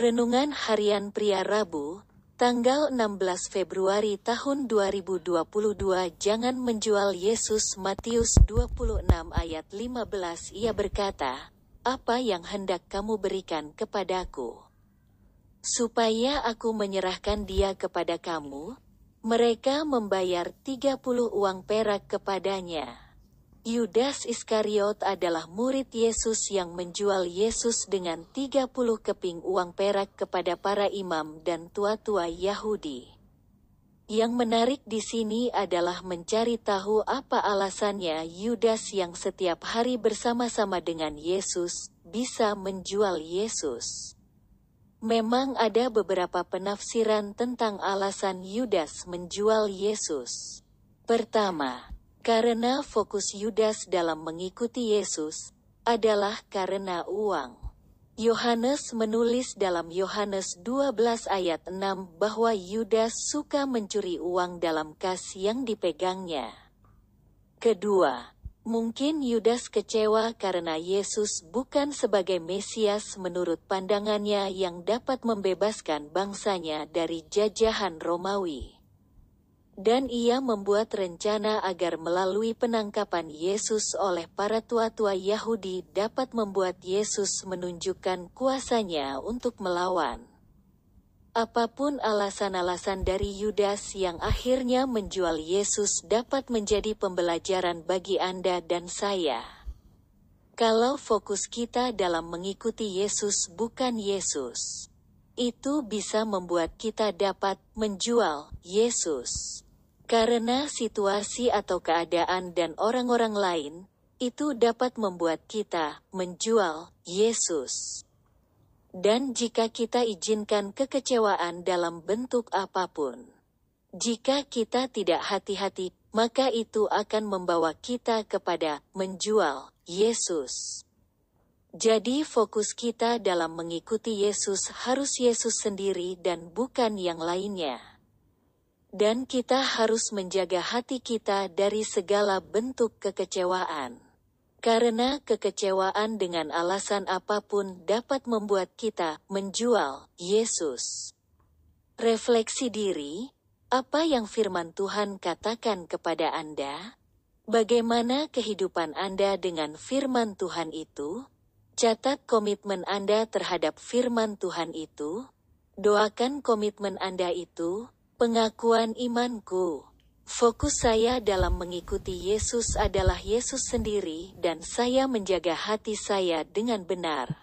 Renungan Harian Pria Rabu, tanggal 16 Februari tahun 2022 Jangan menjual Yesus Matius 26 ayat 15 Ia berkata, Apa yang hendak kamu berikan kepadaku? Supaya aku menyerahkan dia kepada kamu, mereka membayar 30 uang perak kepadanya. Yudas Iskariot adalah murid Yesus yang menjual Yesus dengan 30 keping uang perak kepada para imam dan tua-tua Yahudi. Yang menarik di sini adalah mencari tahu apa alasannya Yudas yang setiap hari bersama-sama dengan Yesus bisa menjual Yesus. Memang ada beberapa penafsiran tentang alasan Yudas menjual Yesus. Pertama, karena fokus Yudas dalam mengikuti Yesus adalah karena uang. Yohanes menulis dalam Yohanes 12 ayat 6 bahwa Yudas suka mencuri uang dalam kas yang dipegangnya. Kedua, mungkin Yudas kecewa karena Yesus bukan sebagai Mesias menurut pandangannya yang dapat membebaskan bangsanya dari jajahan Romawi dan ia membuat rencana agar melalui penangkapan Yesus oleh para tua-tua Yahudi dapat membuat Yesus menunjukkan kuasanya untuk melawan. Apa pun alasan-alasan dari Yudas yang akhirnya menjual Yesus dapat menjadi pembelajaran bagi Anda dan saya. Kalau fokus kita dalam mengikuti Yesus bukan Yesus, itu bisa membuat kita dapat menjual Yesus. Karena situasi atau keadaan dan orang-orang lain, itu dapat membuat kita menjual Yesus. Dan jika kita izinkan kekecewaan dalam bentuk apa pun, jika kita tidak hati-hati, maka itu akan membawa kita kepada menjual Yesus. Jadi, fokus kita dalam mengikuti Yesus harus Yesus sendiri dan bukan yang lainnya. Dan kita harus menjaga hati kita dari segala bentuk kekecewaan. Karena kekecewaan dengan alasan apa pun dapat membuat kita menjual Yesus. Refleksi diri, apa yang firman Tuhan katakan kepada Anda? Bagaimana kehidupan Anda dengan firman Tuhan itu? Catat komitmen Anda terhadap firman Tuhan itu. Doakan komitmen Anda itu Pengakuan imanku. Fokus saya dalam mengikuti Yesus adalah Yesus sendiri dan saya menjaga hati saya dengan benar.